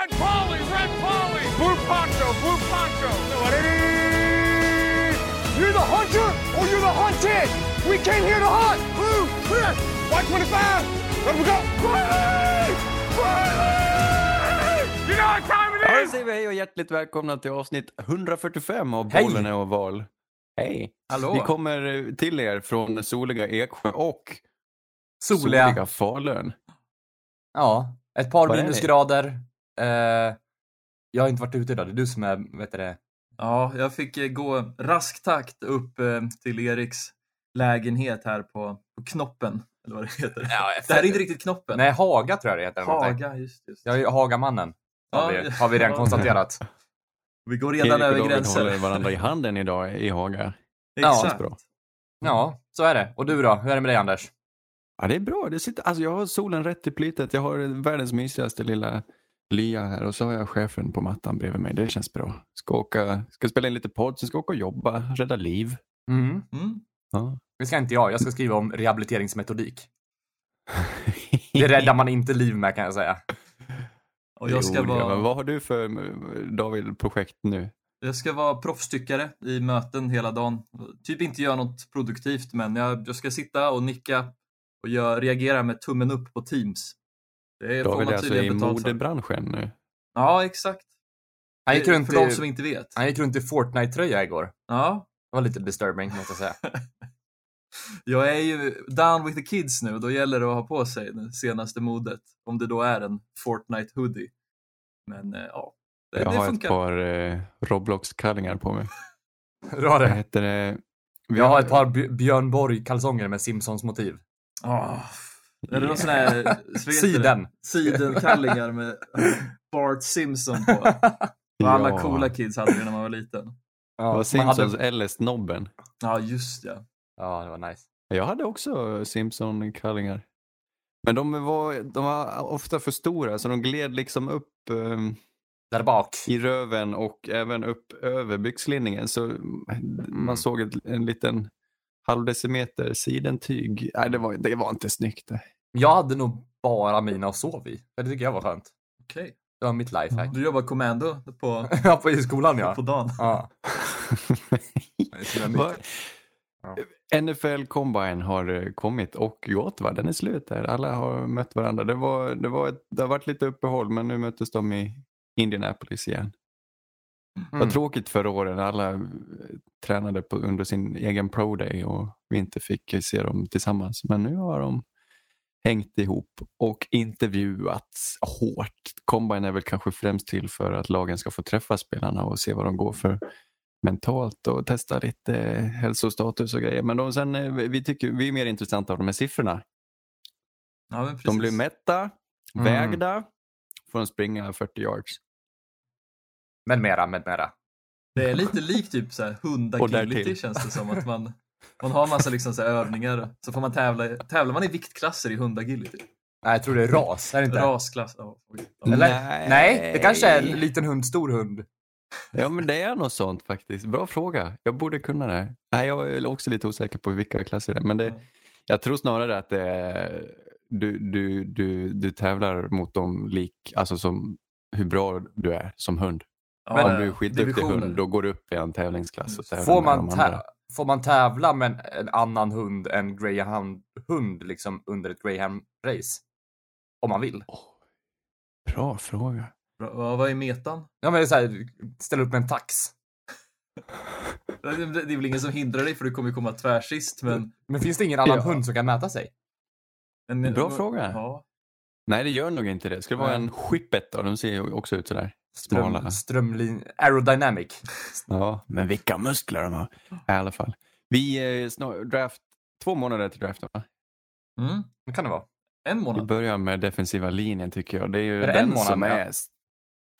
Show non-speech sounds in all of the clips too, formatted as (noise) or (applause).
Red Polly, Red Polly, Blue Poncho, Blue Poncho. You're the hunter or you're the hunted. We came here to hunt. Blue, clear. White 25. Let we go. Riley! Riley! You know what time it Ja, is? då säger vi hej och hjärtligt välkomna till avsnitt 145 av Hej! Bollen är oval. Hej! Hallå. Vi kommer eh, till er från soliga Eksjö och Soliga. soliga Falun. Ja, ett par minusgrader. Eh, jag har inte varit ute idag. Det är du som är, vet du det? Ja, jag fick eh, gå rask takt upp eh, till Eriks lägenhet här på, på Knoppen. Eller vad det heter. Ja, (laughs) det här är inte riktigt Knoppen. Nej, Haga tror jag det heter. Haga, just, just. Jag är Hagamannen. Har, Ja, vi, har vi redan ja. konstaterat. Vi går redan över David gränser. håller varandra i (laughs) handen idag i Haga. Exakt. bra. Ja, så är det. Och du då? Hur är det med dig Anders? Ja, det är bra. Det sitter, alltså, jag har solen rätt i plytet. Jag har världens mysigaste lilla lya här och så har jag chefen på mattan bredvid mig. Det känns bra. Ska, åka, ska spela in lite podd, sen ska jag åka och jobba, rädda liv. Mm. Mm. Ja. Det ska inte jag. Jag ska skriva om rehabiliteringsmetodik. (laughs) Det räddar man inte liv med kan jag säga. Och jag ska, Jo, vara, Vad har du för David, projekt nu? jag ska vara proffstyckare i möten hela dagen. Typ inte göra något produktivt, men jag, jag ska sitta och nicka och jag reagerar med tummen upp på Teams. Det David är alltså i modebranschen nu. Ja, exakt. Han gick, runt för de i, som inte vet. han gick runt i Fortnite-tröja igår. Ja, Det var lite disturbing måste jag säga. (laughs) Jag är ju down with the kids nu då gäller det att ha på sig det senaste modet. Om det då är en Fortnite hoodie. Men eh, ja, det, Jag det har ett funkar. par eh, Roblox-kallingar på mig. Hur har det? heter det? Vi Jag har ett par Björn Borg-kalsonger med Simpsons-motiv. Ah, är det någon sån här... Siden. Sidenkallingar med Bart Simpson på. Och alla Ja. coola kids hade det när man var liten. Det Ja, var Simpsons hade... eller Snobben. Ja, just ja. Ja, det var nice. Jag hade också Simpson-kallingar. Men de var, de var ofta för stora så de gled liksom upp ehm, Där bak. i röven och även upp över byxlinningen. Så man såg ett, en liten halvdecimeter sidentyg. Nej, det var, det var inte snyggt. Det. Jag hade nog bara mina och sov i. Det tycker jag var skönt. Okej. Det var mitt lifehack. Du jobbar kommando på, (laughs) Ja, på i skolan ja. på dagen. ja. Ja. NFL Combine har eh, kommit och gått va? Den är slut där. Alla har mött varandra. Det, var, det, var ett, det har varit lite uppehåll men nu möttes de i Indianapolis igen. Mm. var tråkigt förra året när alla eh, tränade på, under sin egen pro day och vi inte fick se dem tillsammans. Men nu har de hängt ihop och intervjuats hårt. Combine är väl kanske främst till för att lagen ska få träffa spelarna och se vad de går för mentalt och testa lite eh, hälsostatus och grejer. Men de, sen, eh, vi, tycker, vi är mer intressanta av de här siffrorna. Ja. De blir mätta, Mm. vägda, får de springa 40 yards. Med mera, med mera. Det är lite likt typ så här hundagility känns det som. att Man, man har massa liksom så här övningar, så får man tävla. Tävlar man i viktklasser i hundagility? Nej, jag tror det är ras. Är det inte? Rasklass? Ja. Eller? Nej. Nej, det kanske är en liten hund, stor hund. Ja men det är något sånt faktiskt. Bra fråga. Jag borde kunna det. Nej, jag är också lite osäker på vilka klasser det är. Men det, Ja. jag tror snarare att det är, du, du, du, du tävlar mot dem lik, alltså som hur bra du är som hund. Ja, Om du är skitduktig divisioner. hund då går du upp i en tävlingsklass. Och Får man, de tä- andra. får man tävla med en, en annan hund än greyhound-hund liksom under ett greyhound-race? Om man vill. Bra fråga. Bra. Vad är metan? Ja, men det är så här, ställa upp med en tax. (laughs) Det det är väl ingen som hindrar dig för du kommer ju komma tvärsist, men... Men finns det ingen annan Ja. hund som kan mäta sig? men Bra fråga. Ja. Nej det gör nog inte det. Ska det vara en Whippet då? De ser ju också ut sådär. Ström, strömlin... Aerodynamic. (laughs) Ja, men vilka muskler de har. I alla fall. Vi är snar, draft, två månader till draften va? Mm. Det kan det vara. En Vi månad. börjar med defensiva linjen tycker jag. Det är ju Är det den en månad som är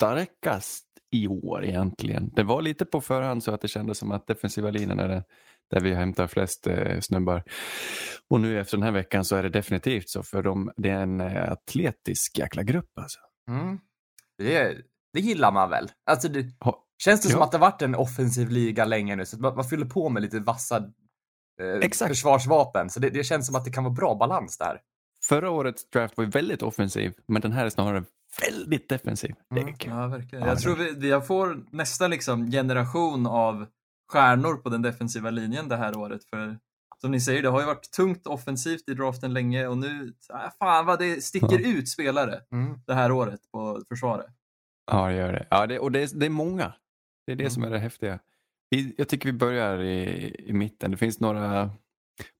starkast i år egentligen. Det var lite på förhand så att det kändes som att defensiva linjen är det där vi hämtar flest eh, snubbar. Och nu efter den här veckan så är det definitivt så för de, det är en eh, atletisk jäkla grupp alltså. Mm. Det, det gillar man väl? Alltså det, Ha, känns det som Ja. att det varit en offensiv liga länge nu, så att man, man fyller på med lite vassa eh, Exakt. försvarsvapen. Så det, det känns som att det kan vara bra balans där. förra årets draft var ju väldigt offensiv men den här är snarare väldigt defensiv. Mm. Ja, verkligen. Ja, Jag tror vi, vi får nästa liksom generation av stjärnor på den defensiva linjen det här året. För som ni säger, det har ju varit tungt offensivt i draften länge och nu, äh, fan vad det sticker Ja. ut spelare Mm. det här året på försvaret. Ja, det gör det. Ja, det och det är, det är många. Det är det Mm. som är det häftiga. Vi, jag tycker vi börjar i, i mitten. Det finns några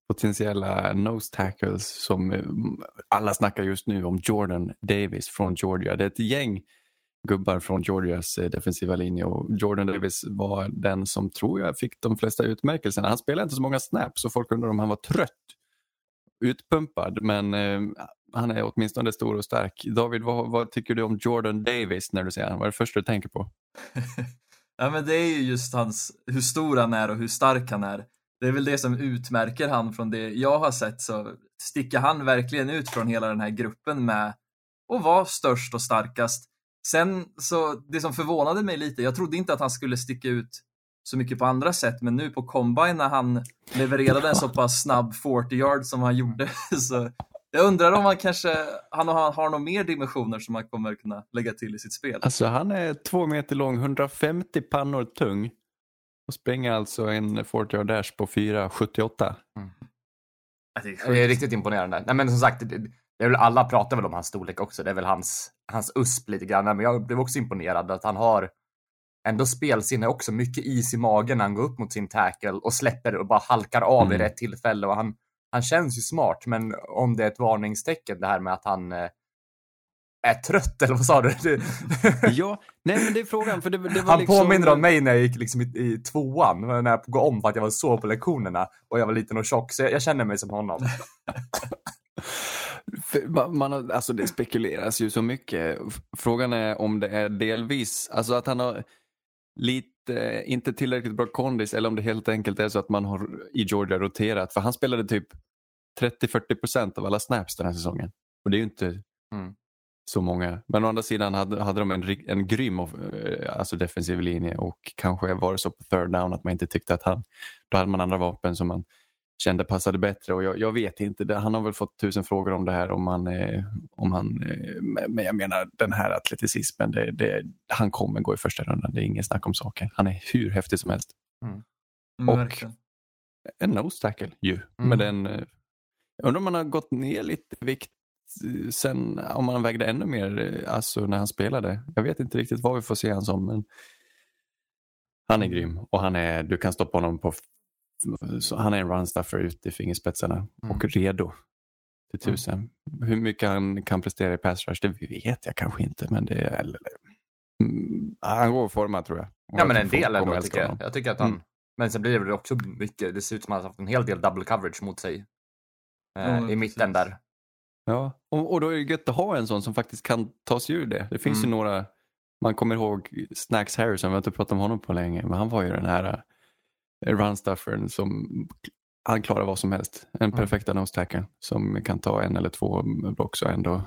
potentiella nose tackles som eh, alla snackar just nu om Jordan Davis från Georgia. Det är ett gäng gubbar från Georgias eh, defensiva linje och Jordan Davis var den som tror jag fick de flesta utmärkelserna. Han spelade inte så många snaps så folk undrar om han var trött. Utpumpad men eh, han är åtminstone stor och stark. David, vad, vad tycker du om Jordan Davis när du ser honom? Vad är det första du tänker på? (laughs) Ja, men det är ju just hans, hur stor han är och hur stark han är. Det är väl det som utmärker han från det jag har sett så sticker han verkligen ut från hela den här gruppen med att vara störst och starkast. Sen så, det som förvånade mig lite, jag trodde inte att han skulle sticka ut så mycket på andra sätt, men nu på combine när han levererade en så pass snabb 40 yard som han gjorde, (laughs) så jag undrar om han kanske, han har, har några mer dimensioner som han kommer kunna lägga till i sitt spel. Alltså han är två meter lång, 150 pannor tung och springer alltså en 40 yard dash på 4,78. Ja, det är Det är riktigt imponerande. Nej, men som sagt, det, det är väl, alla pratar väl om hans storlek också. Det är väl hans, hans USP lite grann. Men jag blev också imponerad att han har ändå spelsinne också. Mycket is i magen när han går upp mot sin tackle och släpper och bara halkar av Mm. i rätt tillfälle. Och han, han känns ju smart, men om det är ett varningstecken det här med att han eh, är trött, eller vad sa du? (laughs) Ja, nej men det är frågan. För det, det var han liksom... påminner om mig när jag gick liksom i, i tvåan, när jag går om för att jag var så på lektionerna och jag var liten och tjock, så jag, jag känner mig som honom. (laughs) Man, alltså det spekuleras ju så mycket. Frågan är om det är delvis, alltså att han har lite, inte tillräckligt bra kondis eller om det helt enkelt är så att man har i Georgia roterat. För han spelade typ 30-40 procent av alla snaps den här säsongen. Och det är ju inte Mm. så många. Men å andra sidan hade, hade de en, en grym eh, alltså defensiv linje och kanske var det så på third down att man inte tyckte att han, då hade man andra vapen som man kände passade bättre och jag, jag vet inte, han har väl fått tusen frågor om det här om han, eh, om han eh, men jag menar den här atleticismen, det, det, han kommer gå i första rundan, det är ingen snack om saken. Han är hur häftig som helst. Mm, och- verkligen. En nose tackle ju, Mm. den, eh, jag undrar om han har gått ner lite vikt sen, om han vägde ännu mer alltså när han spelade. Jag vet inte riktigt vad vi får se han som, men han är grym och han är, du kan stoppa honom på han är en runstuffer ut i fingerspetsarna och redo till tusen. Hur mycket han kan prestera i pass rush, det vet jag kanske inte, men det är... eller- Mm, han går att forma tror jag. Och Ja, men en del ändå tycker jag. Jag tycker att han... Mm. Men sen blir det väl också mycket, det ser ut som att han har haft en hel del double coverage mot sig. Eh, I mitten precis. där. Ja, och, och då är det gött att ha en sån som faktiskt kan ta sig ur det. Det finns Mm. ju några, man kommer ihåg Snacks Harrison, vi har inte pratat om honom på länge, men han var ju den här runstuffern som han klarar vad som helst. En Mm. perfekta nose tackle som kan ta en eller två block så ändå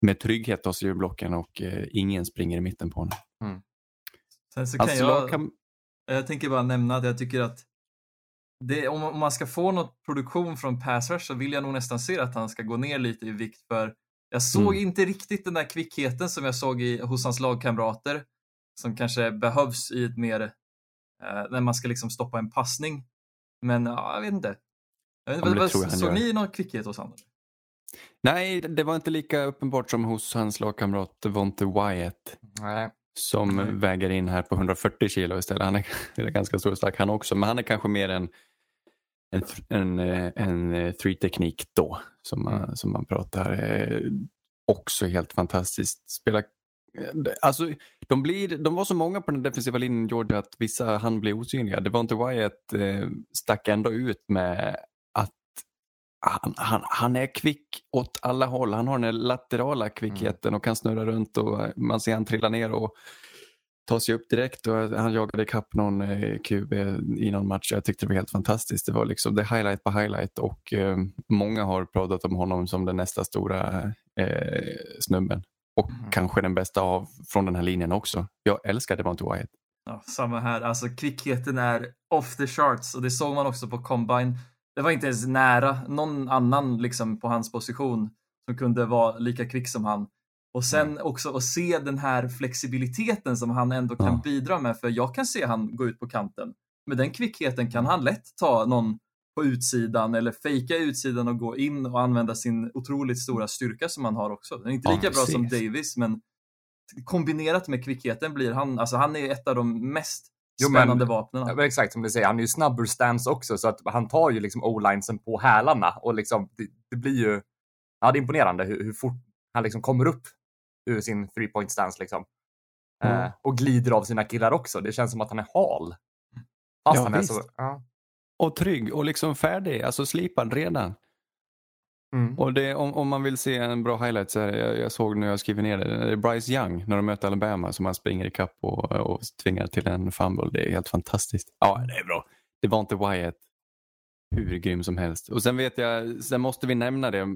med trygghet ta sig ur blocken och eh, ingen springer i mitten på honom. Sen så kan Alltså, jag, kan, jag tänker bara nämna att jag tycker att det, om, om man ska få något produktion från pass rush så vill jag nog nästan se att han ska gå ner lite i vikt för jag såg Mm. inte riktigt den där kvickheten som jag såg i, hos hans lagkamrater som kanske behövs i ett mer, eh, när man ska liksom stoppa en passning. Men ja, jag vet inte. Jag vet inte vad, såg ni någon kvickhet hos honom? nej, det var inte lika uppenbart som hos hans lagkamrat Devonte Wyatt. Nej. som Nej. väger in här på 140 kilo istället. Han är, (laughs) är ganska stor och stark han också, men han är kanske mer en, en, en, eh, en eh, three-teknik då, som man, Mm. som man pratar. Eh, också helt fantastiskt. Spela, eh, alltså, de, blir, de var så många på den defensiva linjen Georgia att vissa han bli osynliga. Det var inte Wyatt eh, stack ändå ut med att han, han, han är kvick åt alla håll. Han har den laterala kvickheten och kan snurra runt och man ser han trilla ner och ta sig upp direkt. Och han jagade ikapp någon eh, QB i någon match. Jag tyckte det var helt fantastiskt. Det var liksom det highlight på highlight och eh, många har pratat om honom som den nästa stora eh, snubben. Och Mm. kanske den bästa av från den här linjen också. Jag älskar Devonte Wyatt. Ja, samma här. Alltså kvickheten är off the charts och det såg man också på combine. Det var inte ens nära någon annan liksom på hans position som kunde vara lika kvick som han. Och sen också att se den här flexibiliteten som han ändå kan Ja. bidra med, för jag kan se han gå ut på kanten. Med den kvickheten kan han lätt ta någon på utsidan eller fejka utsidan och gå in och använda sin otroligt stora styrka som han har också. Den är inte Ja, lika bra som. Davis, men kombinerat med kvickheten blir han, alltså han är ett av de mest Jo, men- spännande vapnen. Ja, men exakt som du säger, han är ju snabb ur stance också så att han tar ju liksom o-linesen på hälarna och liksom det, det blir ju ja, det är imponerande hur, hur fort han liksom kommer upp ur sin three point stance liksom. Mm. Eh, och glider av sina killar också. Det känns som att han är hal. Fast Ja, han är visst. så... Ja. Och trygg och liksom färdig, alltså slipad redan. Mm. Och det, om, om man vill se en bra highlight så är det, jag, jag såg när jag skriver ner det, det är Bryce Young när de möter Alabama som han springer ikapp och, och tvingar till en fumble. Det är helt fantastiskt. Ja, det är bra. Det var inte Wyatt hur grym som helst. Och sen vet jag, sen måste vi nämna det, eh,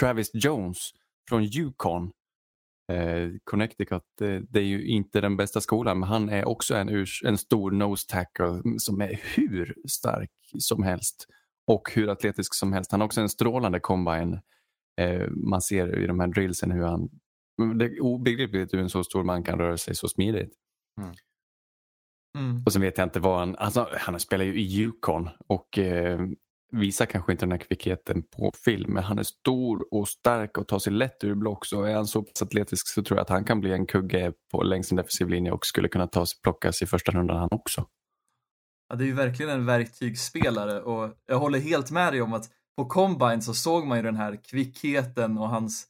Travis Jones från Yukon. Eh, Connecticut, det, det är ju inte den bästa skolan men han är också en, urs- en stor nose tackle som är hur stark som helst och hur atletisk som helst. Han har också en strålande combine. Eh, man ser i de här drillsen hur han... Det är obegripligt hur en så stor man kan röra sig så smidigt. Mm. Och sen vet jag inte vad han... Alltså, han spelar ju i Yukon och eh, visar kanske inte den här kvickheten på film. Men han är stor och stark och tar sig lätt ur block. Så är han så pass atletisk så tror jag att han kan bli en kugge på längs en defensiv linje och skulle kunna tas, plockas i första rundan han också. Ja, det är ju verkligen en verktygsspelare och jag håller helt med dig om att på Combine så såg man ju den här kvickheten och hans,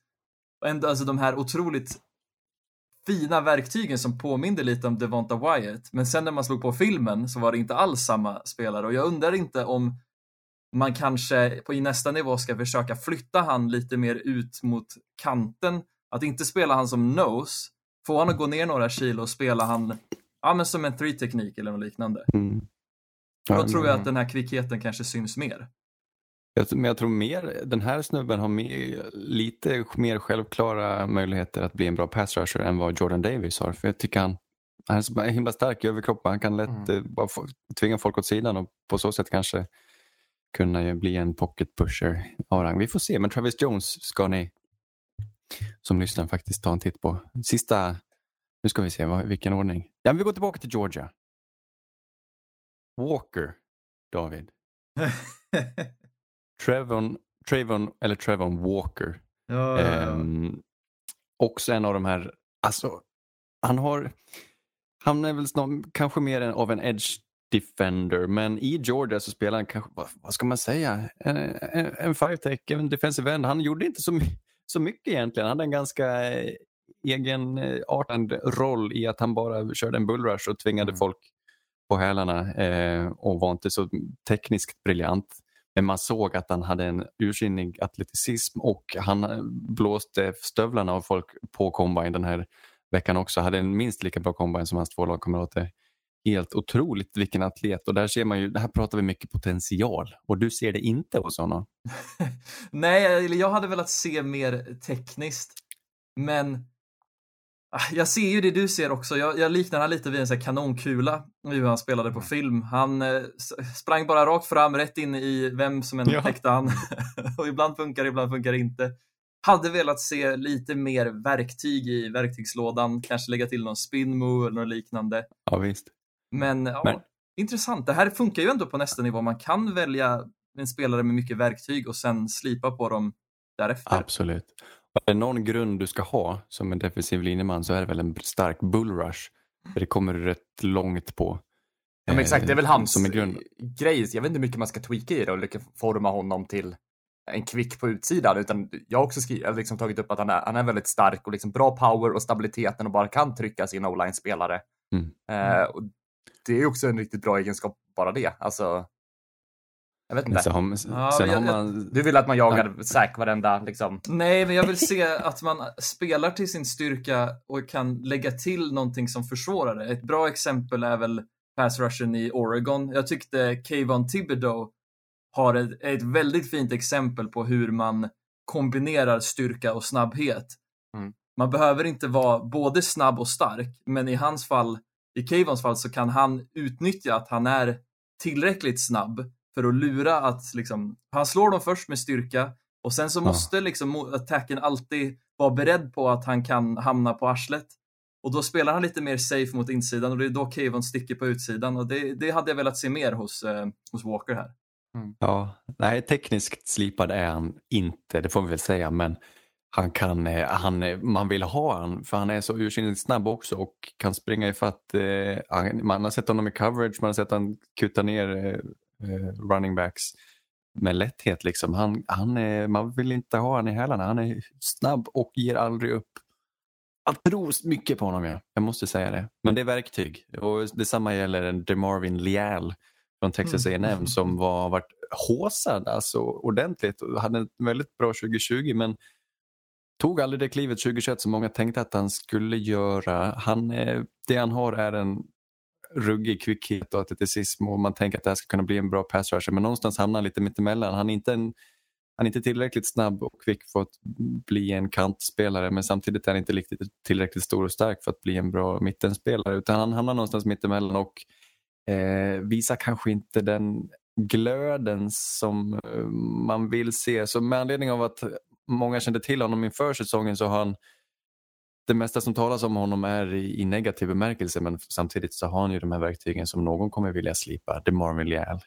alltså de här otroligt fina verktygen som påminde lite om Devonta Wyatt. Men sen när man slog på filmen så var det inte alls samma spelare och jag undrar inte om man kanske på, i nästa nivå ska försöka flytta han lite mer ut mot kanten. Att inte spela han som nose, få han att gå ner några kilo och spela han ja, men som en three-teknik eller något liknande. Mm. Då Ja, tror men- jag att den här kvickheten kanske syns mer. Men jag tror mer, den här snubben har mer, lite mer självklara möjligheter att bli en bra pass rusher än vad Jordan Davis har. För jag tycker han, han är så himla stark i överkroppen. Han kan lätt Mm. eh, bara få, tvinga folk åt sidan och på så sätt kanske kunna ju bli en pocket pusher av rang. Vi får se, men Travis Jones ska ni som lyssnar faktiskt ta en titt på. Sista, nu ska vi se vad, vilken ordning. Ja, men vi går tillbaka till Georgia. Walker, David. (laughs) Trevon, Trevon, eller Trevon Walker. ja, Ehm, också en av de här, alltså han har, han är väl snar, kanske mer en, av en edge defender men i Georgia så spelar han kanske, vad, vad ska man säga, en, en, en five-tech, en defensive end. Han gjorde inte så, så mycket egentligen. Han hade en ganska eh, egenartad roll i att han bara körde en bullrush och tvingade Mm. folk på hälarna eh, och var inte så tekniskt briljant. Men man såg att han hade en ursinnig atleticism och han eh, blåste stövlarna av folk på combine den här veckan också. Hade en minst lika bra combine som hans två lagkamrater. Helt otroligt vilken atlet och där ser man ju, det här pratar vi mycket potential och du ser det inte hos honom. (laughs) Nej, jag hade velat se mer tekniskt. Men ah, jag ser ju det du ser också. Jag, jag liknar han lite vid en sån här kanonkula hur han spelade på film. Han eh, sprang bara rakt fram, rätt in i vem som än Ja. täckte han. (laughs) och ibland funkar det, ibland funkar det inte. Hade velat se lite mer verktyg i verktygslådan, kanske lägga till någon spin move eller något liknande. Ja visst. Men, ja, Men- intressant. Det här funkar ju ändå på nästa nivå. Man kan välja en spelare med mycket verktyg och sen slipa på dem därefter. Absolut. Är det någon grund du ska ha som en defensiv linjeman så är det väl en stark bullrush. För det kommer du rätt långt på. Ja, men exakt, det är väl Eh, hans Som är grund. grej. Jag vet inte hur mycket man ska tweaka i det och lyckas forma honom till en kvick på utsidan, utan jag har också skri- eller liksom tagit upp att han är, han är väldigt stark och liksom bra power och stabiliteten och bara kan trycka sin o-line-spelare. Mm. Eh, och det är också en riktigt bra egenskap, bara det. Alltså, jag vet inte. sen har, Ja, sen jag- man... Du vill att man jagar Zack varenda liksom. Nej, men jag vill se att man spelar till sin styrka och kan lägga till någonting som försvårar det. Ett bra exempel är väl pass rushen i Oregon. Jag tyckte Kayvon Thibodeau har ett, ett väldigt fint exempel på hur man kombinerar styrka och snabbhet. Mm. Man behöver inte vara både snabb och stark, men i hans fall, i Kayvons fall, så kan han utnyttja att han är tillräckligt snabb för att lura att liksom, han slår dem först med styrka och sen så Ja. måste liksom attacken alltid var beredd på att han kan hamna på arslet. Och då spelar han lite mer safe mot insidan och det är då Kevon sticker på utsidan och det, det hade jag velat se mer hos, eh, hos Walker här. Ja, nej, tekniskt slipad är han inte, det får vi väl säga, men han kan, eh, han, eh, man vill ha han för han är så ursinnigt snabb också och kan springa ifatt. Eh, man har sett honom i coverage, man har sett honom kutta ner eh, eh, running backs med lätthet. Liksom. Han, han är, man vill inte ha han i hälarna, han är snabb och ger aldrig upp. Jag tror mycket på honom, ja. jag måste säga det. Men det är verktyg och detsamma gäller DeMarvin Leal från Texas Mm. A&M som var varit håsad alltså, ordentligt och hade ett väldigt bra 2020 men tog aldrig det klivet 2021 som många tänkte att han skulle göra. Han, eh, det han har är en ruggig kvickhet och atleticism och man tänker att det här ska kunna bli en bra pass rusher men någonstans hamnar han lite mittemellan. Han är inte, en, han är inte tillräckligt snabb och kvick för att bli en kantspelare men samtidigt är han inte riktigt tillräckligt stor och stark för att bli en bra mittenspelare utan han hamnar någonstans mittemellan och eh, visar kanske inte den glöden som eh, man vill se. Så med anledning av att många kände till honom inför säsongen så har han det mesta som talas om honom är i, i negativ bemärkelse men samtidigt så har han ju de här verktygen som någon kommer vilja slipa. Det är Marvin Leal.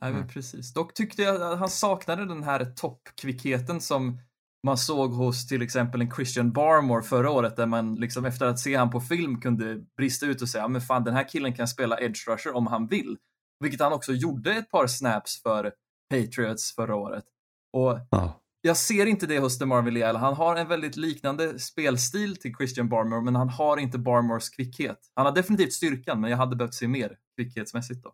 Mm. precis. Dock tyckte jag att han saknade den här toppkvickheten som man såg hos till exempel en Christian Barmore förra året där man liksom efter att se han på film kunde brista ut och säga men fan den här killen kan spela edge rusher om han vill. Vilket han också gjorde ett par snaps för Patriots förra året. Och Ja jag ser inte det hos DeMar Villiel. Han har en väldigt liknande spelstil till Christian Barmore men han har inte Barmores kvickhet. Han har definitivt styrkan men jag hade behövt se mer kvickhetsmässigt då.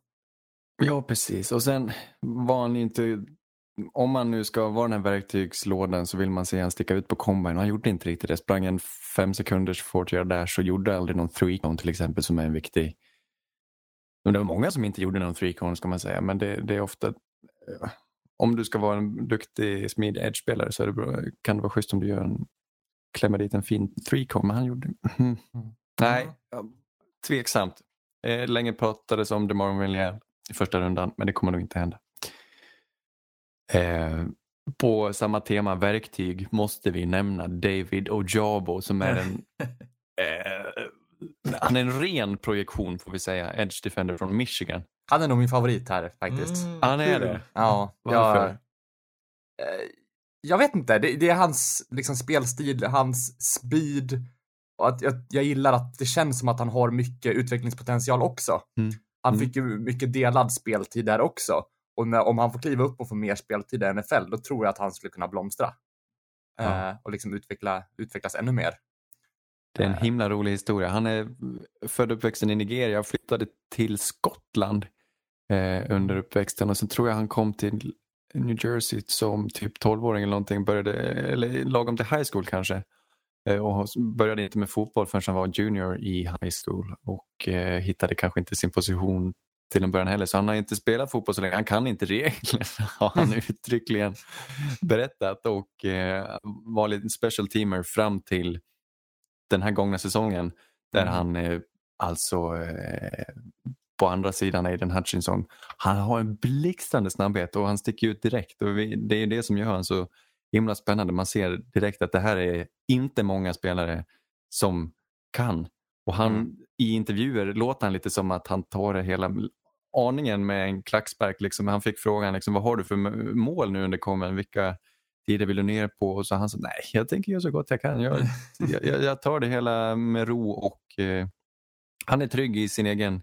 Ja, precis. Och sen var han inte... Om man nu ska vara den här verktygslådan så vill man se han sticka ut på combine. Han gjorde inte riktigt det. Sprang en fem sekunders 40 där så gjorde aldrig någon three cone till exempel som är en viktig... Men det var många som inte gjorde någon three cone ska man säga. Men det, det är ofta... Om du ska vara en duktig smidig edge-spelare så är det bra, kan det vara schysst om du gör en, klämmer dit en fin three. Men han gjorde... Mm. Nej, tveksamt. Eh, länge pratades om DeMarvin Leal i första rundan, men det kommer nog inte hända. Eh, på samma tema verktyg måste vi nämna David Ojabo som är en (laughs) eh, han är en ren projektion får vi säga, Edge Defender från Michigan. Han är nog min favorit här faktiskt. Mm, Han är det. Ja, Varför? jag, eh, jag vet inte. Det, det är hans liksom, spelstil, hans speed. Och att jag, jag gillar att det känns som att han har mycket utvecklingspotential också. Mm. Han Mm. fick ju mycket delad speltid där också. Och när, om han får kliva upp och få mer speltid i NFL, då tror jag att han skulle kunna blomstra. Ja. Eh, och liksom utveckla, utvecklas ännu mer. Det är en Eh. himla rolig historia. Han är född och uppväxten i Nigeria och flyttade till Skottland eh, under uppväxten och sen tror jag han kom till New Jersey som typ 12-åring eller någonting, började, eller lagom till high school kanske. Eh, och började inte med fotboll förrän han var junior i high school och eh, hittade kanske inte sin position till en början heller. Så han har inte spelat fotboll så länge. Han kan inte reglerna (laughs) har han uttryckligen berättat och eh, var lite special teamer fram till den här gångna säsongen där Mm. han eh, alltså eh, på andra sidan Aiden Hutchinson, han har en blixtrande snabbhet och han sticker ut direkt och vi, det är det som gör han så himla spännande. Man ser direkt att det här är inte många spelare som kan och han Mm. i intervjuer låter han lite som att han tar det hela aningen med en klackspark. Liksom. Han fick frågan liksom, vad har du för mål nu under kommen? Vilka tider vill du ner på? Och så han sa nej, jag tänker göra så gott jag kan. (laughs) Jag, jag, jag- tar det hela med ro och eh, han är trygg i sin egen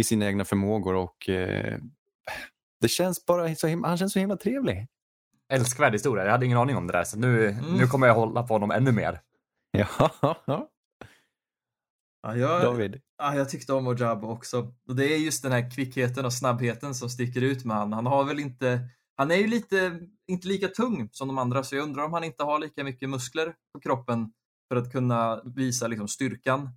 i sina egna förmågor och eh, det känns bara så himla, han känns så himla trevlig. Älskvärd historia. Jag hade ingen aning om det där, så nu, Mm. nu kommer jag hålla på honom ännu mer. Ja, Ja, jag, David. Ja, jag tyckte om Ojabo också. Och det är just den här kvickheten och snabbheten som sticker ut med han. Han har väl inte, han är ju lite, inte lika tung som de andra, så jag undrar om han inte har lika mycket muskler på kroppen för att kunna visa liksom styrkan.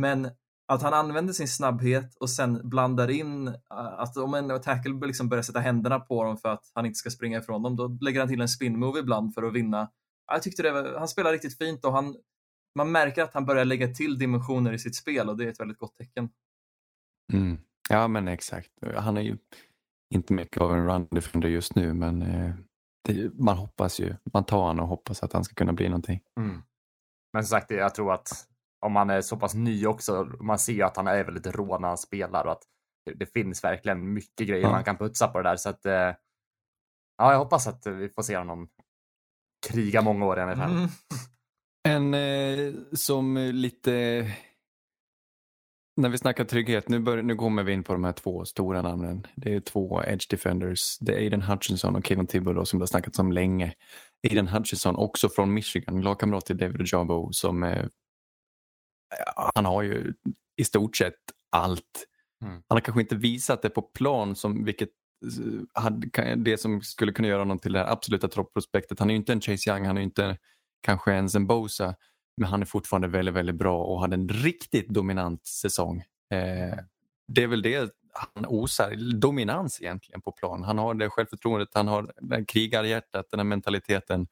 Men att han använder sin snabbhet och sen blandar in eh, att om en tackle liksom börjar sätta händerna på dem för att han inte ska springa ifrån dem, då lägger han till en spin move ibland för att vinna. Jag tyckte det var, han spelar riktigt fint och han, man märker att han börjar lägga till dimensioner i sitt spel och det är ett väldigt gott tecken. Mm. Ja men exakt. Han är ju inte mycket av en run defender just nu men eh, det, man hoppas ju, man tar honom och hoppas att han ska kunna bli någonting. Mm. Men som sagt, jag tror att om han är så pass ny också, man ser ju att han är väldigt rå när han spelar och att det, finns verkligen mycket grejer Ja. man kan putsa på det där. Så att, eh, ja, jag hoppas att vi får se honom kriga många år i NFL. Mm. En eh, som lite... När vi snackar trygghet, nu, bör, nu kommer vi in på de här två stora namnen. Det är två edge defenders. Det är Aiden Hutchinson och Kevin Thibodeau som det har snackats om länge. Aiden Hutchinson, också från Michigan, lagkamrat till David Ojabo som eh, han har ju i stort sett allt. Mm. Han har kanske inte visat det på plan som vilket eh, hade, det som skulle kunna göra honom till det här absoluta topprospektet. Han är ju inte en Chase Young, han är ju inte kanske ens en Bosa, men han är fortfarande väldigt, väldigt bra och hade en riktigt dominant säsong. Eh, det är väl det han osar, dominans egentligen på plan. Han har det självförtroendet, han har det krigarhjärtat, den här mentaliteten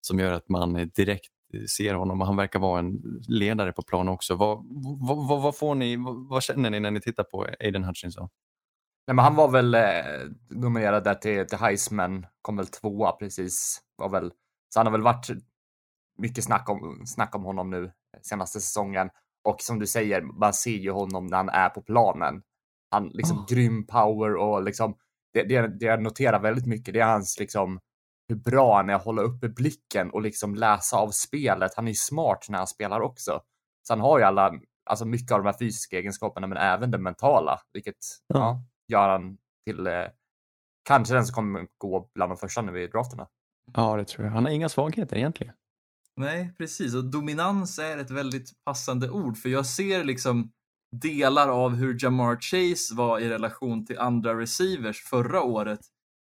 som gör att man direkt ser honom och han verkar vara en ledare på plan också. Vad, vad, vad, får ni, vad, vad känner ni när ni tittar på Aiden Hutchinson? Nej, men han var väl eh, nominerad där till, till Heisman, kom väl tvåa precis. Var väl, så han har väl varit mycket snack om, snack om honom nu senaste säsongen. Och som du säger, man ser ju honom när han är på planen. Han liksom Oh. grym power och liksom det, det, det jag noterar väldigt mycket, det är hans liksom hur bra han är att hålla uppe blicken och liksom läsa av spelet. Han är ju smart när han spelar också. Så han har ju alla, alltså mycket av de här fysiska egenskaperna, men även det mentala, vilket Ja. ja. gör han till eh, kanske den som kommer gå bland de första nu i drafterna. Ja, det tror jag. Han har inga svagheter egentligen. Nej, precis. Och dominans är ett väldigt passande ord för jag ser liksom delar av hur Jamar Chase var i relation till andra receivers förra året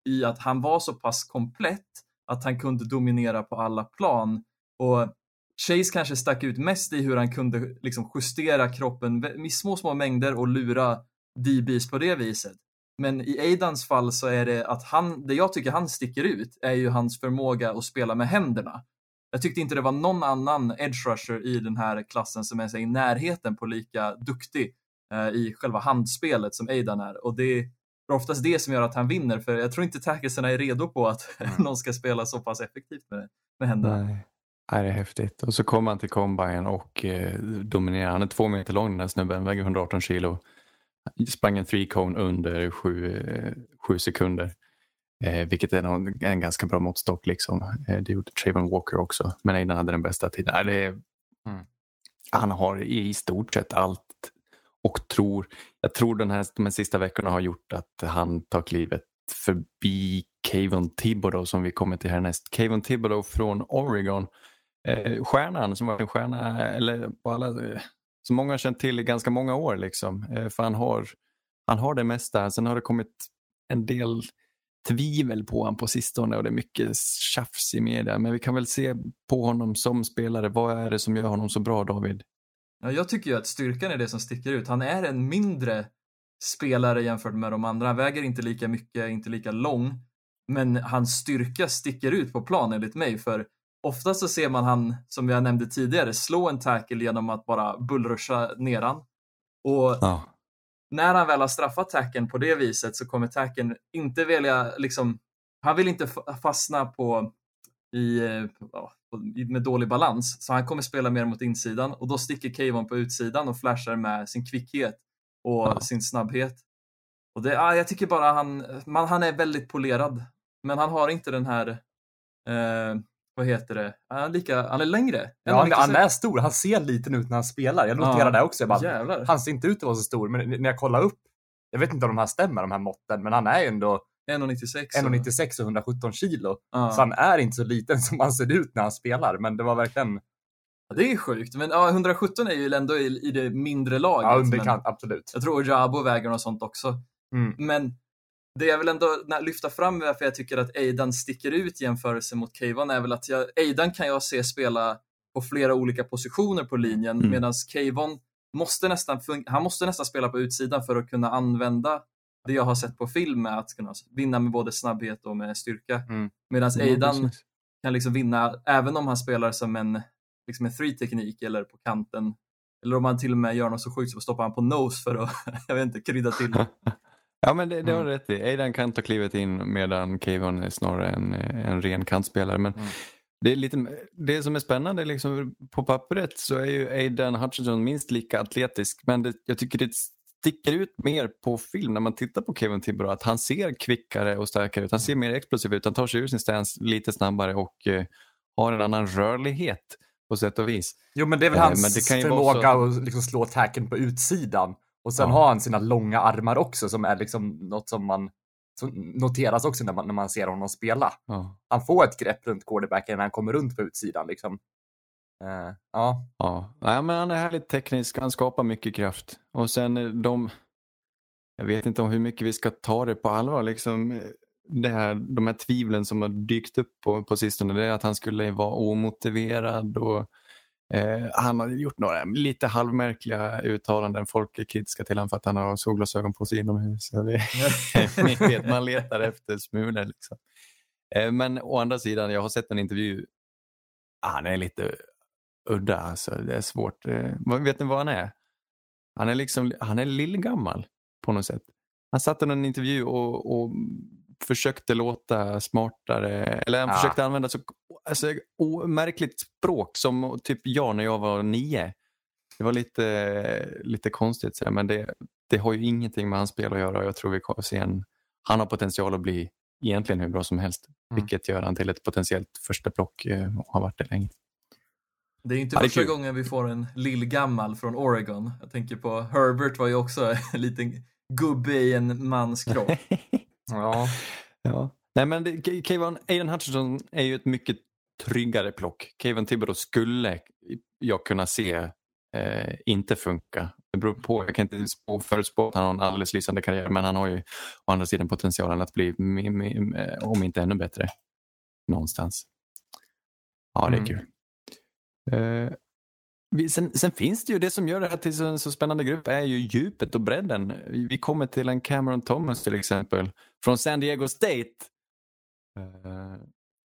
i att han var så pass komplett att han kunde dominera på alla plan. Och Chase kanske stack ut mest i hur han kunde liksom justera kroppen i små, små mängder och lura DBs på det viset. Men i Aidans fall så är det att han, det jag tycker han sticker ut är ju hans förmåga att spela med händerna. Jag tyckte inte det var någon annan edge rusher i den här klassen som är så i närheten på lika duktig eh, i själva handspelet som Aidan är. Och det är oftast det som gör att han vinner, för jag tror inte tacklesarna är redo på att (laughs) någon ska spela så pass effektivt med, med händerna. Nej. Nej, det är häftigt. Och så kommer han till combine och eh, dominerar. Han är två meter lång den här snubben, väger 118 kilo. Sprang en three cone under sju, eh, sju sekunder. Eh, vilket är en, en ganska bra måttstock. Liksom. Eh, det gjorde Trayvon Walker också. Men innan hade den bästa tiden. Nej, det Mm. Han har i stort sett allt. Och tror, jag tror den här, de här sista veckorna har gjort att han tar klivet förbi Kevin Thibodeau som vi kommer till härnäst. Kevin Thibodeau från Oregon. Eh, stjärnan som var en stjärna, eller på alla, som många har känt till i ganska många år. Liksom. Eh, för han har, han har det mesta. Sen har det kommit en del tvivel på honom på sistone och det är mycket tjafs i media. Men vi kan väl se på honom som spelare. Vad är det som gör honom så bra David? Ja, jag tycker ju att styrkan är det som sticker ut. Han är en mindre spelare jämfört med de andra. Han väger inte lika mycket, inte lika lång. Men hans styrka sticker ut på plan enligt mig. För ofta så ser man han, som jag nämnde tidigare, slå en tackle genom att bara bullrusha neran. Och Ja när han väl har straffat tacken på det viset så kommer tacken inte vilja, liksom, han vill inte fastna på i, eh, ja, med dålig balans. Så han kommer spela mer mot insidan och då sticker Kayvon på utsidan och flashar med sin kvickhet och Ja. sin snabbhet. Och det, ah, jag tycker bara han, man, han är väldigt polerad. Men han har inte den här, eh, vad heter det, han lika, han är längre. Ja, han, 1,96. han är stor, han ser liten ut när han spelar. Jag noterar Ja, det också. Jag bara, Jävlar. han ser inte ut att vara så stor, men när jag kollar upp, jag vet inte om de här stämmer, de här måtten, men han är ju ändå 1,96. 1,96 och 117 kilo. Ja. Så han är inte så liten (laughs) som han ser ut när han spelar, men det var verkligen Ja, Det är sjukt, men ja, 117 är ju ändå i, i det mindre laget. ja, underkant, absolut. Jag tror Ojabo väger något sånt också. Mm. Men det jag vill ändå lyfta fram varför jag tycker att Aidan sticker ut i jämförelse mot Kayvon är väl att jag, Aidan kan jag se spela på flera olika positioner på linjen Mm. medan Kayvon måste nästan, han måste nästan spela på utsidan för att kunna använda det jag har sett på film med att kunna vinna med både snabbhet och med styrka. Mm. Medan Aidan precis. kan liksom vinna även om han spelar som en, liksom en three-teknik eller på kanten. Eller om han till och med gör något så sjukt som att stoppa han på nose för att, (laughs) jag vet inte, krydda till. (laughs) Ja, men det, det har Mm. du rätt i. Aidan kan ta klivet in medan Kevon är snarare en, en ren kantspelare. Men Mm. det, är lite, det som är spännande liksom, på pappret så är ju Aidan Hutchinson minst lika atletisk. Men det, jag tycker det sticker ut mer på film när man tittar på Kevin Thibodeau. Att han ser kvickare och starkare ut. Han ser mer explosiv ut. Han tar sig ur sin stance lite snabbare och eh, har en annan rörlighet på sätt och vis. Jo, men det är väl Eh, hans vara förmåga så att liksom slå tacken på utsidan. Och sen Ja. har han sina långa armar också som är liksom något som man som noteras också när man, när man ser honom spela. Ja. Han får ett grepp runt quarterbacken när han kommer runt på utsidan. Liksom. Eh, ja, Ja, Nej, men han är härligt teknisk, han skapar mycket kraft. Och sen eh, de, jag vet inte om hur mycket vi ska ta det på allvar, liksom, eh, det här, de här tvivlen som har dykt upp på, på sistone, det är att han skulle vara omotiverad och eh, han har gjort några lite halvmärkliga uttalanden. Folk är kritiska till honom för att han har solglasögon på sig inomhus. (laughs) Vet, man letar efter smulor. Liksom. Eh, men å andra sidan, jag har sett en intervju, ah, han är lite udda. Alltså. Det är svårt. Eh, vet ni vad han är? Han är liksom, han är lillgammal på något sätt. Han satt i en intervju och, och försökte låta smartare, eller han Ah. försökte använda så alltså, märkligt språk som typ jag när jag var nio. Det var lite, lite konstigt, så men det, det har ju ingenting med hans spel att göra. Jag tror vi kommer se en, han har potential att bli egentligen hur bra som helst, Mm. vilket gör han till ett potentiellt första block och har varit det länge. Det är inte Ja, första gången vi får en lillgammal från Oregon. Jag tänker på Herbert var ju också (laughs) en liten gubbe i en mans kropp. (laughs) ja. Ja. Nej, men Kevin, Aiden Hutchinson är ju ett mycket tryggare plock. Kevin Thibodeau skulle jag kunna se eh, inte funka. Det beror på. Jag kan inte spå, förutspå att han har en alldeles lysande karriär men han har ju å andra sidan potentialen att bli eh, om inte ännu bättre någonstans. Ja, det är Mm. kul. Eh, sen, sen finns det ju det som gör det här till en så spännande grupp är ju djupet och bredden. Vi kommer till en Cameron Thomas till exempel från San Diego State. Uh,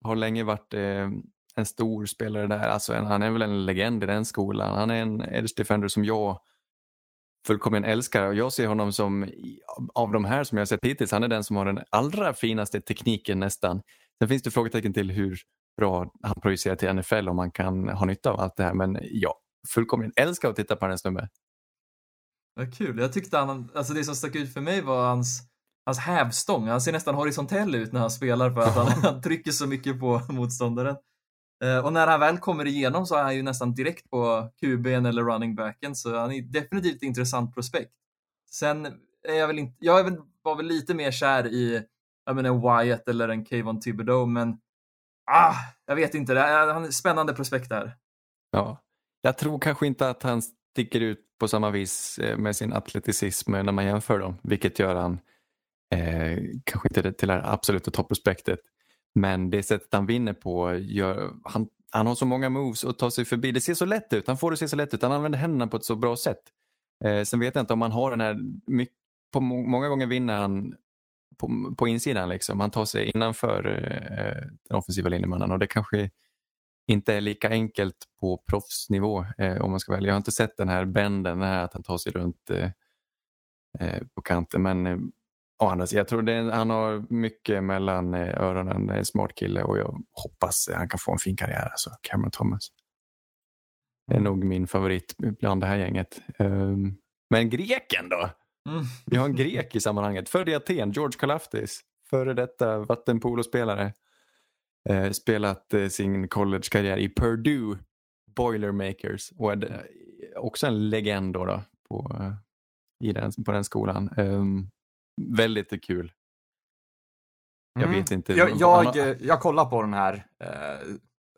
har länge varit uh, en stor spelare där. Alltså en, han är väl en legend i den skolan. Han är en edge defender som jag fullkomligen älskar och jag ser honom som av de här som jag har sett hittills, han är den som har den allra finaste tekniken nästan. Sen finns det frågetecken till hur bra han projicerar till NFL om man kan ha nytta av allt det här men jag fullkomligen älskar att titta på den snubben. Vad kul. Jag tyckte han, alltså det som stack ut för mig var hans, hans hävstång. Han ser nästan horisontell ut när han spelar för att han, han trycker så mycket på (laughs) motståndaren. Eh, och när han väl kommer igenom så är han ju nästan direkt på QB'n eller running backen så han är definitivt ett intressant prospekt. Sen är jag väl inte, jag var väl lite mer kär i, jag menar en Wyatt eller en Kayvon Thibodeau men ah, jag vet inte, han är spännande prospekt där. Ja. Jag tror kanske inte att han sticker ut på samma vis eh, med sin atleticism när man jämför dem, vilket gör han eh, kanske inte till det absoluta topprospektet. Men det sättet han vinner på, gör, han, han har så många moves att ta sig förbi. Det ser så lätt ut, han får det att se så lätt ut, han använder händerna på ett så bra sätt. Eh, sen vet jag inte om han har den här, mycket, på må, många gånger vinner han på, på insidan, liksom. han tar sig innanför eh, den offensiva linjemannen och det kanske inte är lika enkelt på proffsnivå eh, om man ska välja. Jag har inte sett den här bänden, den här att han tar sig runt eh, eh, på kanten. Men eh, sidan, jag tror är, han har mycket mellan eh, öronen. Det är en smart kille och jag hoppas han kan få en fin karriär. Alltså, Cameron Thomas. Det är nog min favorit bland det här gänget. Um, men greken då? Mm. Vi har en grek i sammanhanget. Född i Aten, George Kalaftis. Före detta vattenpolospelare. Eh, spelat eh, sin collegekarriär i Purdue Boilermakers. Och är också en legend då, då på, i den, på den skolan. Väldigt kul. Jag Mm. vet inte. Jag, jag, eh, jag kollar på den här. Eh,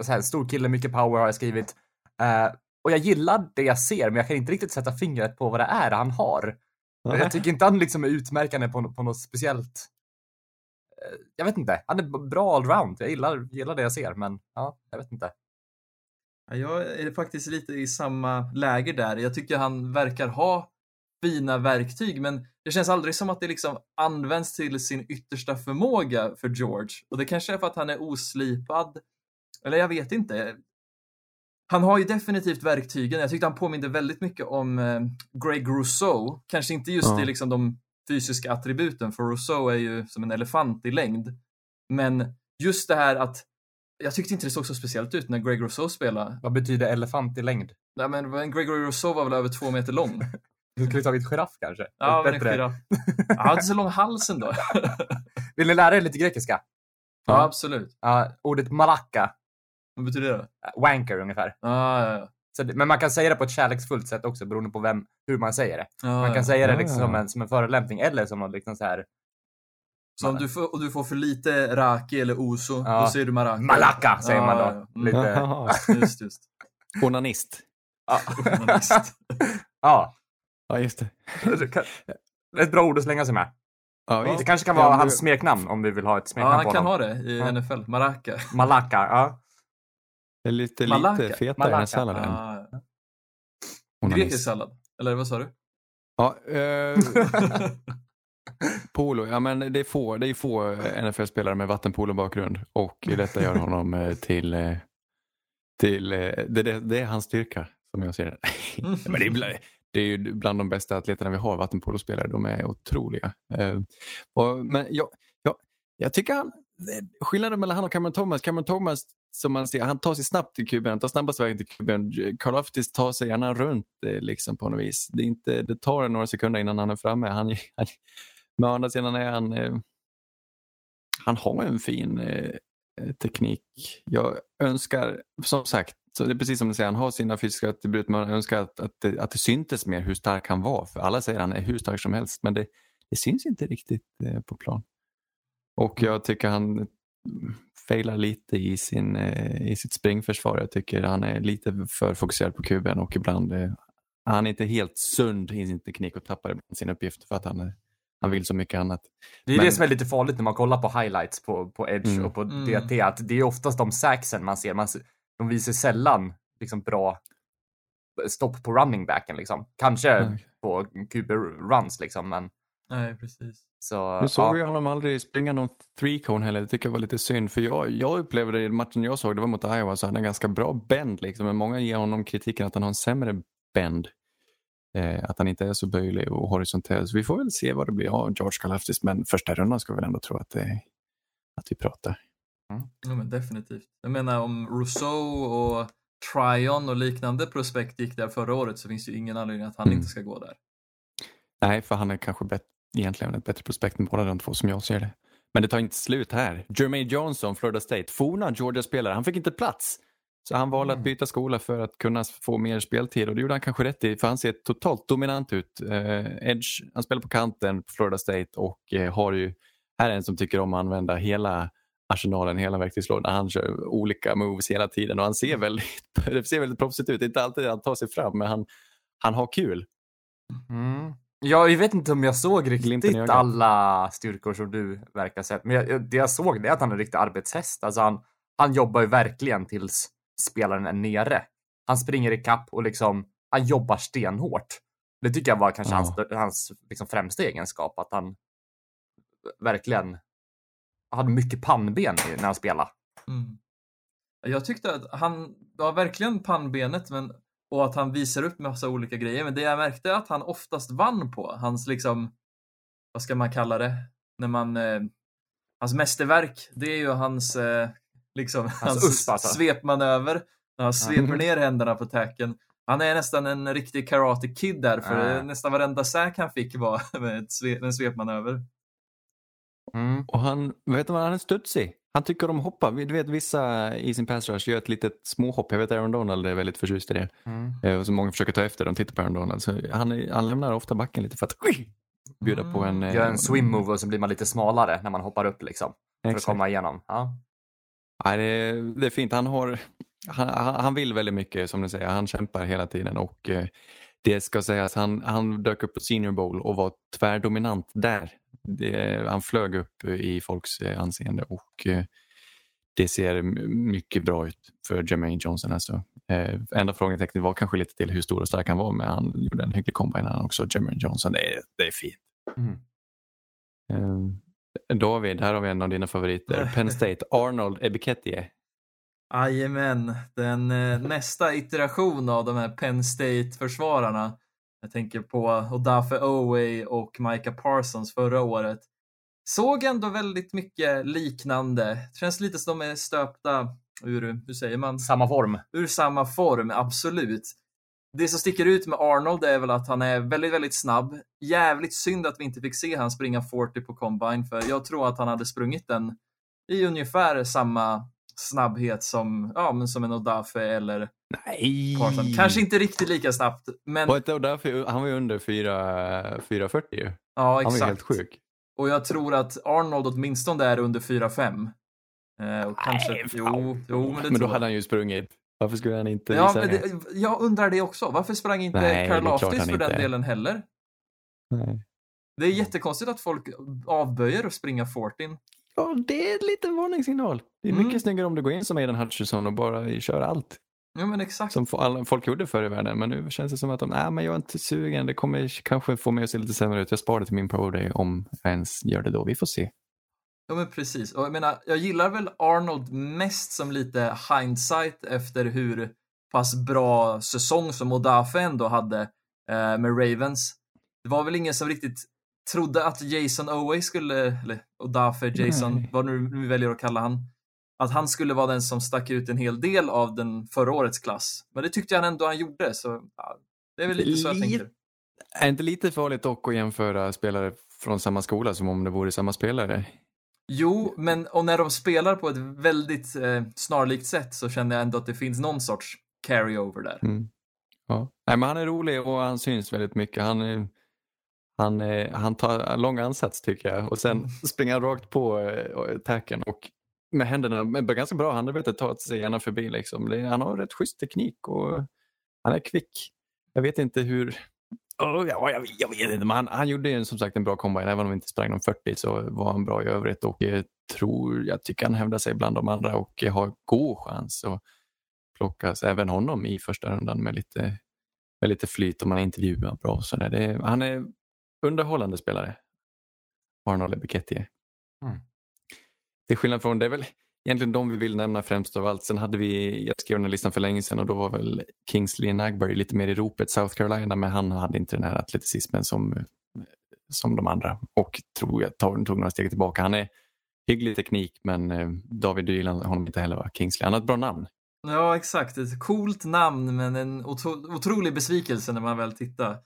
så här stor kille, mycket power har jag skrivit. Eh, och jag gillar det jag ser, men jag kan inte riktigt sätta fingret på vad det är han har. Jag tycker inte han liksom är utmärkande på, på något speciellt. Eh, jag vet inte. Han är bra allround. Jag gillar, gillar det jag ser, men ja, jag vet inte. Ja, Jag är faktiskt lite i samma läger där. Jag tycker han verkar ha fina verktyg, men det känns aldrig som att det liksom används till sin yttersta förmåga för George. Och det kanske är för att han är oslipad. Eller jag vet inte. Han har ju definitivt verktygen. Jag tyckte han påminde väldigt mycket om eh, Greg Rousseau. Kanske inte just Ja. i liksom de fysiska attributen, för Rousseau är ju som en elefant i längd. Men just det här att jag tyckte inte det såg så speciellt ut när Greg Rousseau spelade. Vad betyder elefant i längd? Nej, men Gregory Rousseau var väl över två meter lång? (laughs) Du skulle tagit giraff kanske? Ja, men en Bättre. giraff. Har inte så lång hals ändå. (laughs) Vill ni lära er lite grekiska? Ja, absolut. Ja, ordet malaka, Vad betyder det? wanker ungefär. Ja, ja, ja. Så, det- men man kan säga det på ett kärleksfullt sätt också beroende på vem, hur man säger det. ja, Man ja. kan säga det Ah. liksom som, en, som en förolämpning eller som något liksom så här Så om du, får, och du får för lite raki eller oso, Ja. då säger du maraka. malaka säger man då. Ja, ja. Lite, Jaha. (laughs) Just, just. Onanist. ja. Onanist. (laughs) ja. Ja, just det. Ett bra ord att slänga sig med. Ja, Det kanske kan Ja, vara men- hans smeknamn om vi vill ha ett Ja, smeknamn han på kan honom. ha det i Ja. NFL. Maraka. Malaka, ja. Det är lite, Malaka. lite fetare Malaka. än salladen. Ja, ja. Onanist. Grekisk sallad. Eller vad sa du? Ja, (laughs) eh, polo, ja men det är få, det är få NFL-spelare med vattenpolo-bakgrund och detta gör honom eh, till, eh, till eh, det, det, det är hans styrka som jag ser det. (laughs) men det, är, det är ju bland de bästa atleterna vi har, vattenpolospelare. De är otroliga. Eh, och, men jag, jag, jag tycker han, eh, skillnaden mellan han och Cameron Thomas, Cameron Thomas som man ser, han tar sig snabbt till kuben, han tar snabbast vägen till kuben. Karl Aftis tar sig gärna runt eh, liksom på något vis. Det, är inte, det tar några sekunder innan han är framme. Han, han, men å andra sidan är han, eh, han har en fin eh, teknik. Jag önskar, som sagt, så det är precis som du säger, han har sina fysiska attribut men jag önskar att, att, det, att det syntes mer hur stark han var. För alla säger att han är hur stark som helst men det, det syns inte riktigt eh, på plan. Och jag tycker han mm, failar lite i, sin, eh, i sitt springförsvar. Jag tycker han är lite för fokuserad på kuben och ibland eh, han är inte helt sund i sin teknik och tappar ibland sin uppgift för att han, är- han vill så mycket annat. Det är Men- det som är lite farligt när man kollar på highlights på, på Edge Mm. och på Mm. DT, att det är oftast de sacksen man ser. Man, ser- de visar sällan liksom bra stopp på running backen liksom. Kanske Mm. på QB runs liksom, men Nej, precis. så... Nu såg ja. jag honom aldrig springa någon three cone heller. Det tycker jag var lite synd. För jag, jag upplevde i matchen jag såg, det var mot Iowa, så han har en ganska bra bend. Liksom. Men många ger honom kritiken att han har en sämre bend. Eh, att han inte är så böjlig och horisontell. Så vi får väl se vad det blir av George Kalaftis. Men första rundan ska vi väl ändå tro att, det, att vi pratar. Ja, men definitivt. Jag menar om Rousseau och Tryon och liknande prospekt gick där förra året så finns det ju ingen anledning att han Mm. inte ska gå där. Nej, för han är kanske bet- egentligen ett bättre prospekt än båda de två som jag ser det. Men det tar inte slut här. Jermaine Johnson, Florida State, forna Georgia-spelare, han fick inte plats. Så han valde att byta skola för att kunna få mer speltid och det gjorde han kanske rätt i för han ser totalt dominant ut. Eh, Edge, han spelar på kanten på Florida State och eh, har ju, här är en som tycker om att använda hela arsenalen, hela verktygslådan. Han kör olika moves hela tiden och han ser väldigt, (laughs) det ser väldigt proffsigt ut. Det är inte alltid han tar sig fram men han, han har kul. Mm. Ja, jag vet inte om jag såg riktigt alla styrkor som du verkar ha sett. Men jag, det jag såg det är att han är en riktig arbetshäst. Alltså han, han jobbar ju verkligen tills spelaren är nere. Han springer i kapp och liksom, han jobbar stenhårt. Det tycker jag var kanske Ja. hans, hans liksom främsta egenskap, att han verkligen hade mycket pannben när han spelade. Mm. Jag tyckte att han var verkligen pannbenet men, och att han visar upp massa olika grejer. Men det jag märkte är att han oftast vann på. Hans liksom, vad ska man kalla det? När man, eh, hans mästerverk, det är ju hans, eh, liksom, hans, USP, alltså. svepmanöver. När han sveper ner händerna på tacken. Han är nästan en riktig karate kid där, för Ah. nästan varenda sack han fick var (laughs) med en svepmanöver. Mm. Och han, vet du vad, han är studsig. Han tycker om att hoppa. Du vet vissa i sin pass rush gör ett litet småhopp. Jag vet Aaron Donald är väldigt förtjust i det. Mm. Eh, Och så många försöker ta efter de tittar på Aaron Donald. Så han, han lämnar ofta backen lite för att bjuda på en... eh, Gör en swim move och så blir man lite smalare när man hoppar upp liksom. För att Exakt. komma igenom. Ja. Ja, det, är, det är fint. Han, har, han, han han vill väldigt mycket som du säger. Han kämpar hela tiden och eh, det ska sägas, han, han dök upp på Senior Bowl och var tvärdominant där. Det, han flög upp i folks eh, anseende och eh, det ser mycket bra ut för Jermaine Johnson. Alltså. Eh, enda frågetecknet var kanske lite till hur stor och stark han var men han gjorde en hygglig combine han också. Jermaine Johnson, det är, det är fint. Mm. Eh, David, här har vi en av dina favoriter. (laughs) Penn State, Arnold Ebiketie. Jajamän, den eh, nästa iteration av de här Penn State-försvararna. Jag tänker på Odafe Oway och Micah Parsons förra året. Såg ändå väldigt mycket liknande. Känns lite som de är stöpta ur, hur säger man? Samma form. Ur samma form, absolut. Det som sticker ut med Arnold är väl att han är väldigt, väldigt snabb. Jävligt synd att vi inte fick se han springa 40 på combine, för jag tror att han hade sprungit den i ungefär samma snabbhet som, ja, men som en Odafe eller Nej! Parson. Kanske inte riktigt lika snabbt, men Och därför, han var ju under 4 4.40 ju. ja, Han var ju exakt. helt sjuk. Och jag tror att Arnold åtminstone är under 4-5. Eh, och kanske, Nej, jo, jo, men det Men då hade han ju sprungit. Varför skulle han inte Ja, men det? jag undrar det också. Varför sprang inte Nej, Karl han för den inte. delen heller? Nej. Det är jättekonstigt att folk avböjer att springa 14. Ja, det är en liten varningssignal. Det är Mm. mycket snyggare om du går in som Aiden Hutchison och bara kör allt. Ja, men exakt. Som alla- folk gjorde förr i världen. Men nu känns det som att de, nej men jag är inte sugen. Det kommer kanske få mig att se lite sämre ut. Jag sparar det till min pro day om jag ens gör det då. Vi får se. Ja, men precis. Och jag menar, jag gillar väl Arnold mest som lite hindsight efter hur pass bra säsong som Odafe ändå hade eh, med Ravens. Det var väl ingen som riktigt trodde att Jason Oway skulle, eller Odafe, Jason, Nej. vad nu vi väljer att kalla han, att han skulle vara den som stack ut en hel del av den förra årets klass. Men det tyckte jag ändå han gjorde, så ja, det är väl lite så jag tänker. Är inte lite farligt dock att jämföra spelare från samma skola som om det vore samma spelare? Jo, men och när de spelar på ett väldigt eh, snarlikt sätt så känner jag ändå att det finns någon sorts carryover där. Mm. Ja. Nej, men han är rolig och han syns väldigt mycket. Han, är, han, är, han tar en lång ansats tycker jag och sen springer han rakt på eh, tacken och med händerna, med ganska bra handarbete, tar sig gärna förbi. Liksom. Han har rätt schysst teknik och han är kvick. Jag vet inte hur... Oh, ja, jag, jag vet inte, men han, han gjorde ju som sagt en bra combine. Även om vi inte sprang de 40 så var han bra i övrigt och jag tror, jag tycker han hävdar sig bland de andra och har god chans att plockas även honom i första rundan med lite, med lite flyt och man intervjuar bra. och Så där. Det, han är underhållande spelare. Arnold Ebiketie. Mm. Till skillnad från, det är väl egentligen de vi vill nämna främst av allt. Sen hade vi, jag skrev den här listan för länge sedan och då var väl Kingsley Nagbury lite mer i ropet, South Carolina, men han hade inte den här atleticismen som, som de andra och tror jag tog, tog några steg tillbaka. Han är hygglig teknik men eh, David du gillar honom inte heller va? Kingsley. Han har ett bra namn. Ja, exakt. Ett coolt namn, men en otro otrolig besvikelse när man väl tittar.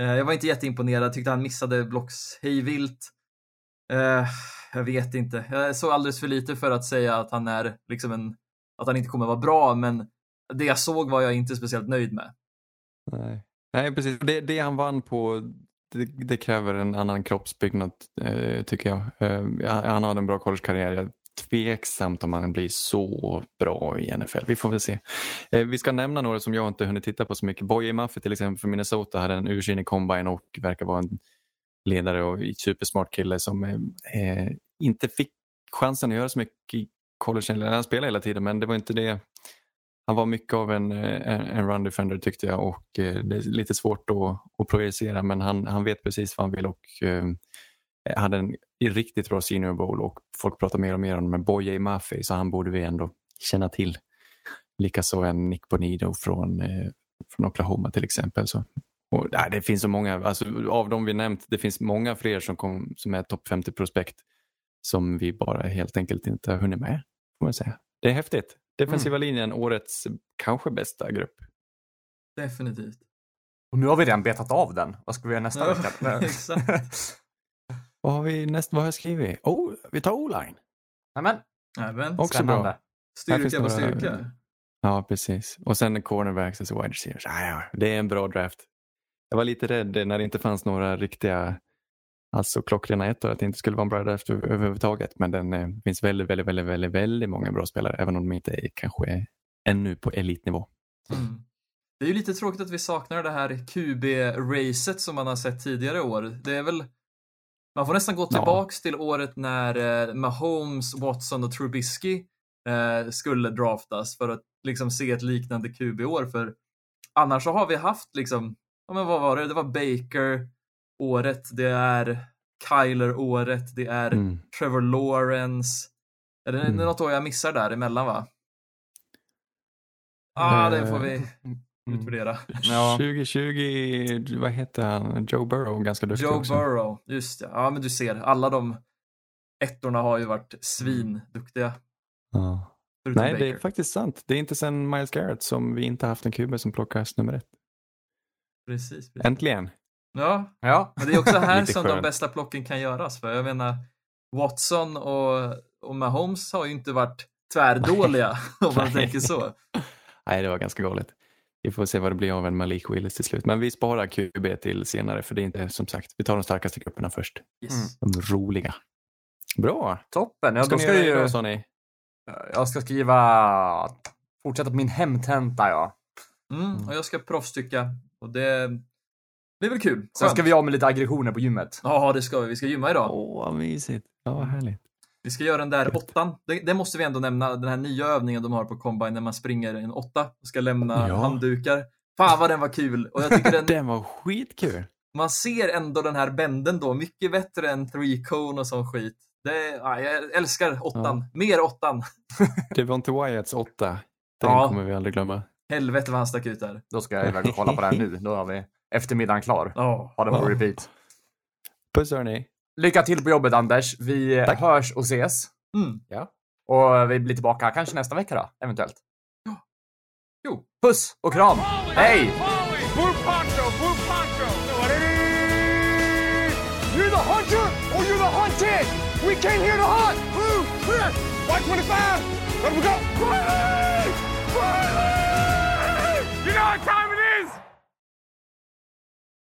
Eh, jag var inte jätteimponerad, tyckte han missade blocks hejvilt. Eh, jag vet inte. Jag såg alldeles för lite för att säga att han är liksom en, att han inte kommer vara bra, men det jag såg var jag inte speciellt nöjd med. Nej, Nej precis. Det, det han vann på det, det kräver en annan kroppsbyggnad eh, tycker jag. Han hade en bra collegekarriär. Jag tveksamt om han blir så bra i NFL. Vi får väl se. Eh, vi ska nämna några som jag inte hunnit titta på så mycket. Boye Maffey till exempel från Minnesota hade en ursinnig combine och verkar vara en ledare och supersmart kille som eh, eh, inte fick chansen att göra så mycket i college. Han spelade hela tiden men det var inte det han var mycket av en, eh, en, en run defender tyckte jag och eh, det är lite svårt att, att projicera men han, han vet precis vad han vill och eh, hade en riktigt bra senior bowl och folk pratar mer och mer om med Boye Maffey så han borde vi ändå känna till. Likaså en Nick Bonido från, eh, från Oklahoma till exempel. Så, och, nej, det finns så många, alltså, av de vi nämnt, det finns många fler som, kom, som är topp 50 prospekt som vi bara helt enkelt inte har hunnit med. Får man säga. Det är häftigt. Defensiva linjen, årets kanske bästa grupp. Definitivt. Och nu har vi redan betat av den. Vad ska vi göra nästa vecka? (laughs) exakt. (laughs) Vad har vi näst, vad har jag skrivit? Oh, vi tar O-line. Även Också spännande. bra. Styrka på styrka. Ja, precis. Och sen cornerbacks och så wide receivers. Ah, ja, det är en bra draft. Jag var lite rädd när det inte fanns några riktiga alltså klockrena ettor att det inte skulle vara en bra draft över- överhuvudtaget. Men den eh, finns väldigt, väldigt, väldigt, väldigt, väldigt många bra spelare även om de inte är kanske ännu på elitnivå. Mm. Det är ju lite tråkigt att vi saknar det här QB-racet som man har sett tidigare år. Det är väl man får nästan gå Ja. tillbaks till året när eh, Mahomes, Watson och Trubisky eh, skulle draftas för att liksom se ett liknande QB-år. För annars så har vi haft liksom, ja men vad var det? Det var Baker året, det är Kyler året, det är Mm. Trevor Lawrence. Är det Mm. något år jag missar där emellan va? Ah, det får vi Mm. Utvärdera. Ja. (laughs) 2020, vad heter han, Joe Burrow, ganska duktig Joe också. Burrow, just det. Ja, men du ser, alla de ettorna har ju varit svinduktiga. Ja. Nej, Baker. det är faktiskt sant. Det är inte sen Miles Garrett som vi inte haft en QB som plockas nummer ett. Precis, precis. Äntligen. Ja, Ja. men det är också (laughs) här som de bästa plocken kan göras. För jag menar, Watson och, och Mahomes har ju inte varit tvärdåliga (laughs) om man tänker så. Nej, det var ganska galet. Vi får se vad det blir av en Malik Willis till slut. Men vi sparar QB till senare för det är inte som sagt, vi tar de starkaste grupperna först. Yes. De roliga. Bra. Toppen. Ja, ska då ni ska göra ju, sa ni? jag ska skriva... Fortsätta på min hemtenta, ja. Mm, och jag ska proffstycka och det blir väl kul. Sen ska vi av med lite aggressioner på gymmet. Ja, det ska vi. Vi ska gymma idag. Åh, vad mysigt. Ja, vad härligt. Vi ska göra den där åttan. Det, det måste vi ändå nämna, den här nya övningen de har på Combine när man springer en åtta och ska lämna Ja. handdukar. Fan vad den var kul! Och jag tycker (laughs) den, Den var skitkul. man ser ändå den här bänden då mycket bättre än three cone och sån skit. Det, ja, jag älskar åttan. Mer åttan. (laughs) Devonte Wyatts åtta. Den Ja. kommer vi aldrig glömma. Helvete vad han stack ut där. Då ska jag iväg och kolla på det här nu. Då har vi eftermiddagen klar. Ja. Ha den på Ja. repeat. Puss hörni. Lycka till på jobbet, Anders. Vi Tack. hörs och ses. Mm. Och vi blir tillbaka kanske nästa vecka då, eventuellt. Jo. Puss och kram! Hej! Blue poncho, blue poncho. You're the hunter or you're the hunted. We came here to hunt. Blue, clear. White 25. Let we go. Riley! Riley! You know what time